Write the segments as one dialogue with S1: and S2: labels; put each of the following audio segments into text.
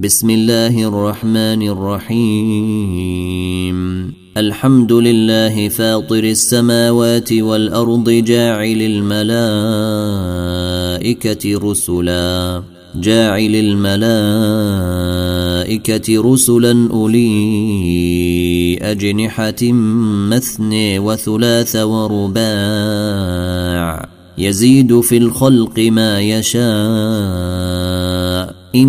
S1: بسم الله الرحمن الرحيم. الحمد لله فاطر السماوات والأرض جاعل الملائكة رسلا. جاعل الملائكة رسلا أولي أجنحة مثني وثلاث ورباع. يزيد في الخلق ما يشاء. إن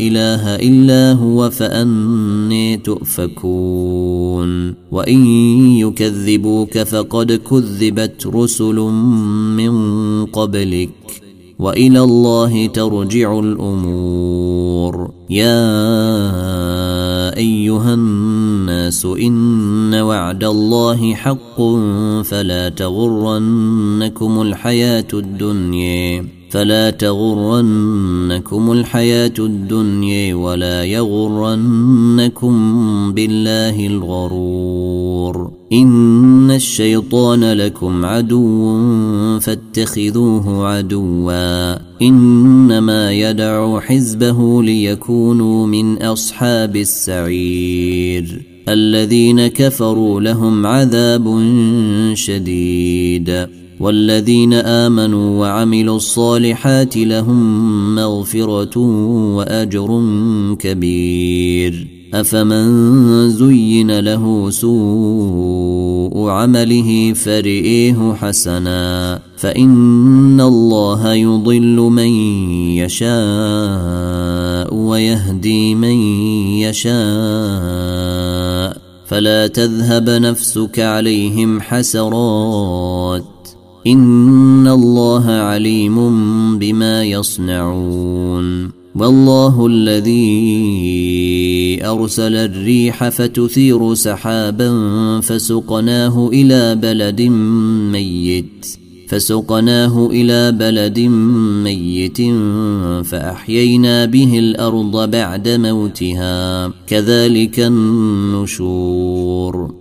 S1: إله إلا هو فأني تؤفكون. وإن يكذبوك فقد كذبت رسل من قبلك. وإلى الله ترجع الأمور. يا أيها الناس إن وعد الله حق فلا تغرنكم الحياة الدنيا. فلا تغرنكم الحياة الدنيا ولا يغرنكم بالله الغرور. إن الشيطان لكم عدو فاتخذوه عدوا. إنما يدعو حزبه ليكونوا من أصحاب السعير. الذين كفروا لهم عذاب شديد. والذين آمنوا وعملوا الصالحات لهم مغفرة وأجر كبير. أفمن زين له سوء عمله فرئيه حسنا. فإن الله يضل من يشاء ويهدي من يشاء. فلا تذهب نفسك عليهم حسرات. إن الله عليم بما يصنعون والله الذي أرسل الريح فتثير سحابا فسقناه إلى بلد ميت فسقناه إلى بلد ميت فأحيينا به الأرض بعد موتها كذلك النشور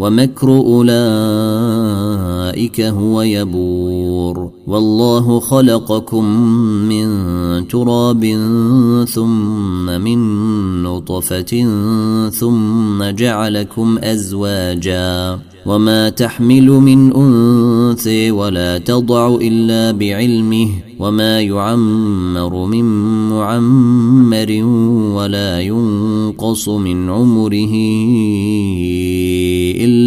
S1: ومكر أولئك هو يبور. والله خلقكم من تراب ثم من نطفة ثم جعلكم أزواجا. وما تحمل من أنثى ولا تضع إلا بعلمه. وما يعمر من معمر ولا ينقص من عمره.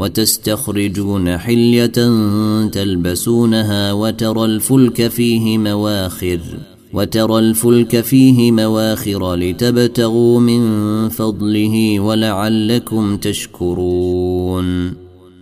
S1: وتستخرجون حلية تلبسونها وترى الفلك فيه مواخر وترى الفلك فيه مواخر لتبتغوا من فضله ولعلكم تشكرون.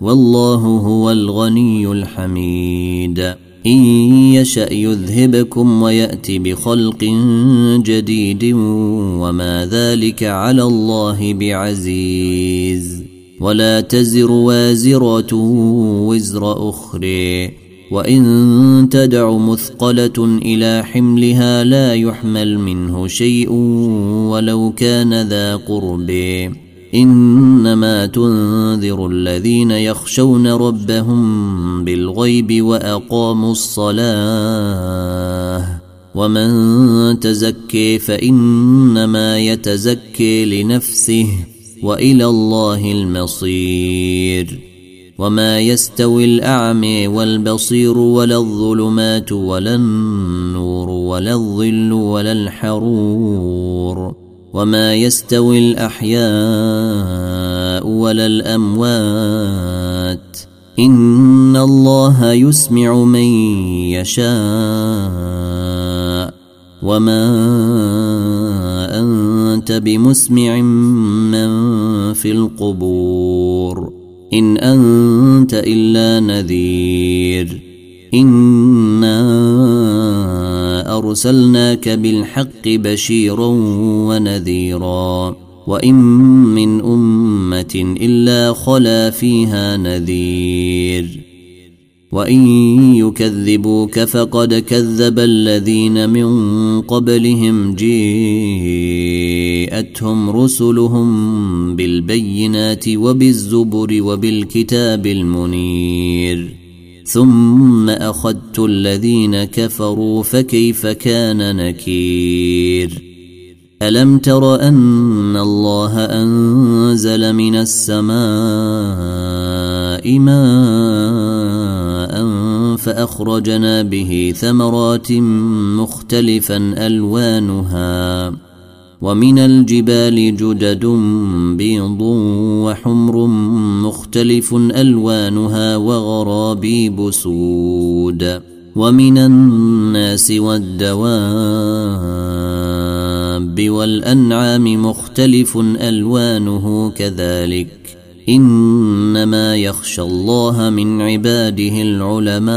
S1: والله هو الغني الحميد. إن يشأ يذهبكم ويات بخلق جديد وما ذلك على الله بعزيز. ولا تزر وازرة وزر أخرى. وإن تدع مثقلة إلى حملها لا يحمل منه شيء ولو كان ذا قرب. إنما تنذر الذين يخشون ربهم بالغيب وأقاموا الصلاة ومن تزكي فإنما يتزكي لنفسه وإلى الله المصير وما يستوي الاعمي والبصير ولا الظلمات ولا النور ولا الظل ولا الحرور وما يستوي الاحياء ولا الاموات ان الله يسمع من يشاء وما انت بمسمع من في القبور إن أنت إلا نذير إنا أرسلناك بالحق بشيرا ونذيرا وإن من أمة إلا خلا فيها نذير وإن يكذبوك فقد كذب الذين من قبلهم جيءتهم رسلهم بالبينات وبالزبر وبالكتاب المنير ثم أخذت الذين كفروا فكيف كان نكير؟ ألم تر أن الله أنزل من السماء ماء فأخرجنا به ثمرات مختلفا ألوانها ومن الجبال جدد بيض وحمر مختلف ألوانها وغرابيب سود ومن الناس والدواب والأنعام مختلف ألوانه كذلك إنما يخشى الله من عباده العلماء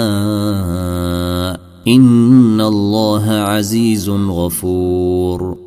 S1: إن الله عزيز غفور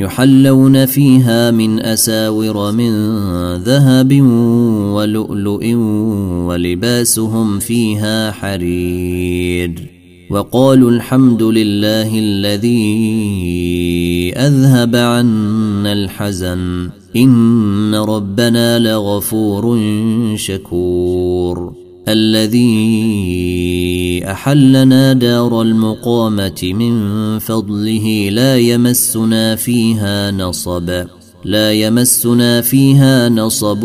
S1: يحلون فيها من أساور من ذهب ولؤلؤ ولباسهم فيها حرير وقالوا الحمد لله الذي أذهب عنا الحزن إن ربنا لغفور شكور الذي أحلنا دار المقامة من فضله لا يمسنا فيها نصب. لا يمسنا فيها نصب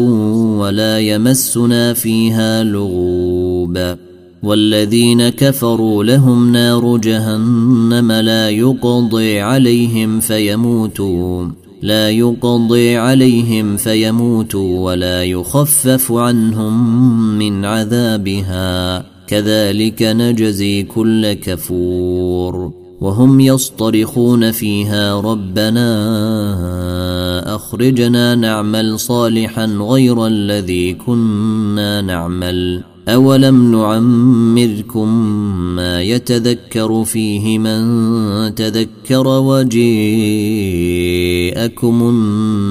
S1: ولا يمسنا فيها لغوب. والذين كفروا لهم نار جهنم لا يقضي عليهم فيموتوا لا يقضي عليهم فيموتوا ولا يخفف عنهم من عذابها. كذلك نجزي كل كفور. وهم يصطرخون فيها ربنا أخرجنا نعمل صالحا غير الذي كنا نعمل. اولم نعمركم ما يتذكر فيه من تذكر وجيءكم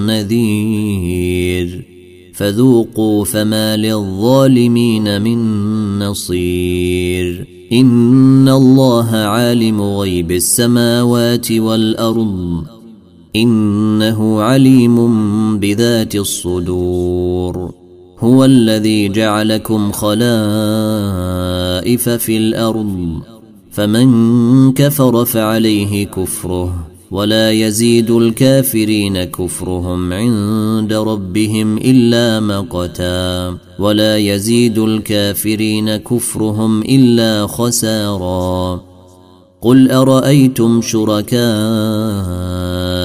S1: النذير فذوقوا فما للظالمين من نصير ان الله عالم غيب السماوات والارض انه عليم بذات الصدور هو الذي جعلكم خلائف في الأرض فمن كفر فعليه كفره ولا يزيد الكافرين كفرهم عند ربهم إلا مقتا ولا يزيد الكافرين كفرهم إلا خسارا. قل أرأيتم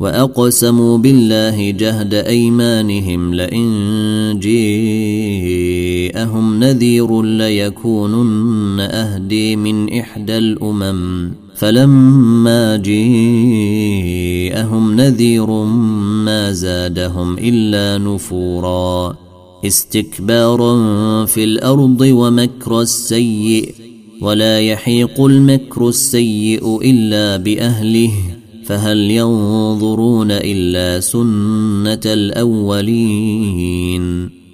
S1: وأقسموا بالله جهد أيمانهم لئن جيءهم نذير ليكونن أهدي من إحدى الأمم. فلما جيءهم نذير ما زادهم إلا نفورا. استكبارا في الأرض ومكر السيئ ولا يحيق المكر السيء إلا بأهله. فهل ينظرون إلا سنة الأولين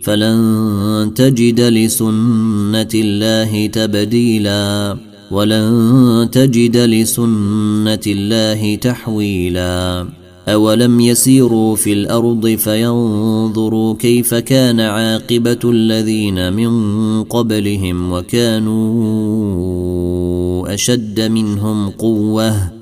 S1: فلن تجد لسنة الله تبديلا ولن تجد لسنة الله تحويلا أولم يسيروا في الأرض فينظروا كيف كان عاقبة الذين من قبلهم وكانوا أشد منهم قوة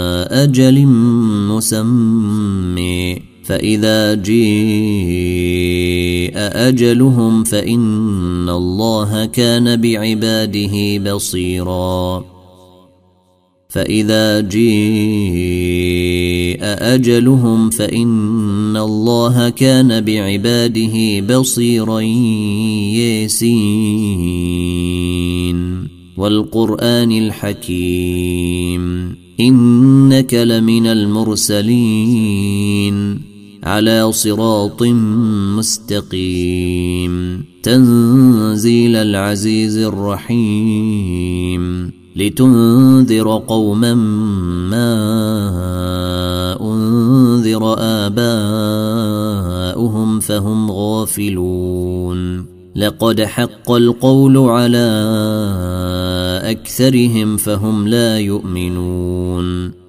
S1: أجل مسمى فإذا جيء أجلهم فإن الله كان بعباده بصيراً. فإذا جيء أجلهم فإن الله كان بعباده بصيرا ياسين. والقرآن الحكيم. إنك لمن المرسلين على صراط مستقيم. تنزيل العزيز الرحيم. لتنذر قوما ما أنذر آباؤهم فهم غافلون. لقد حق القول على أكثرهم فهم لا يؤمنون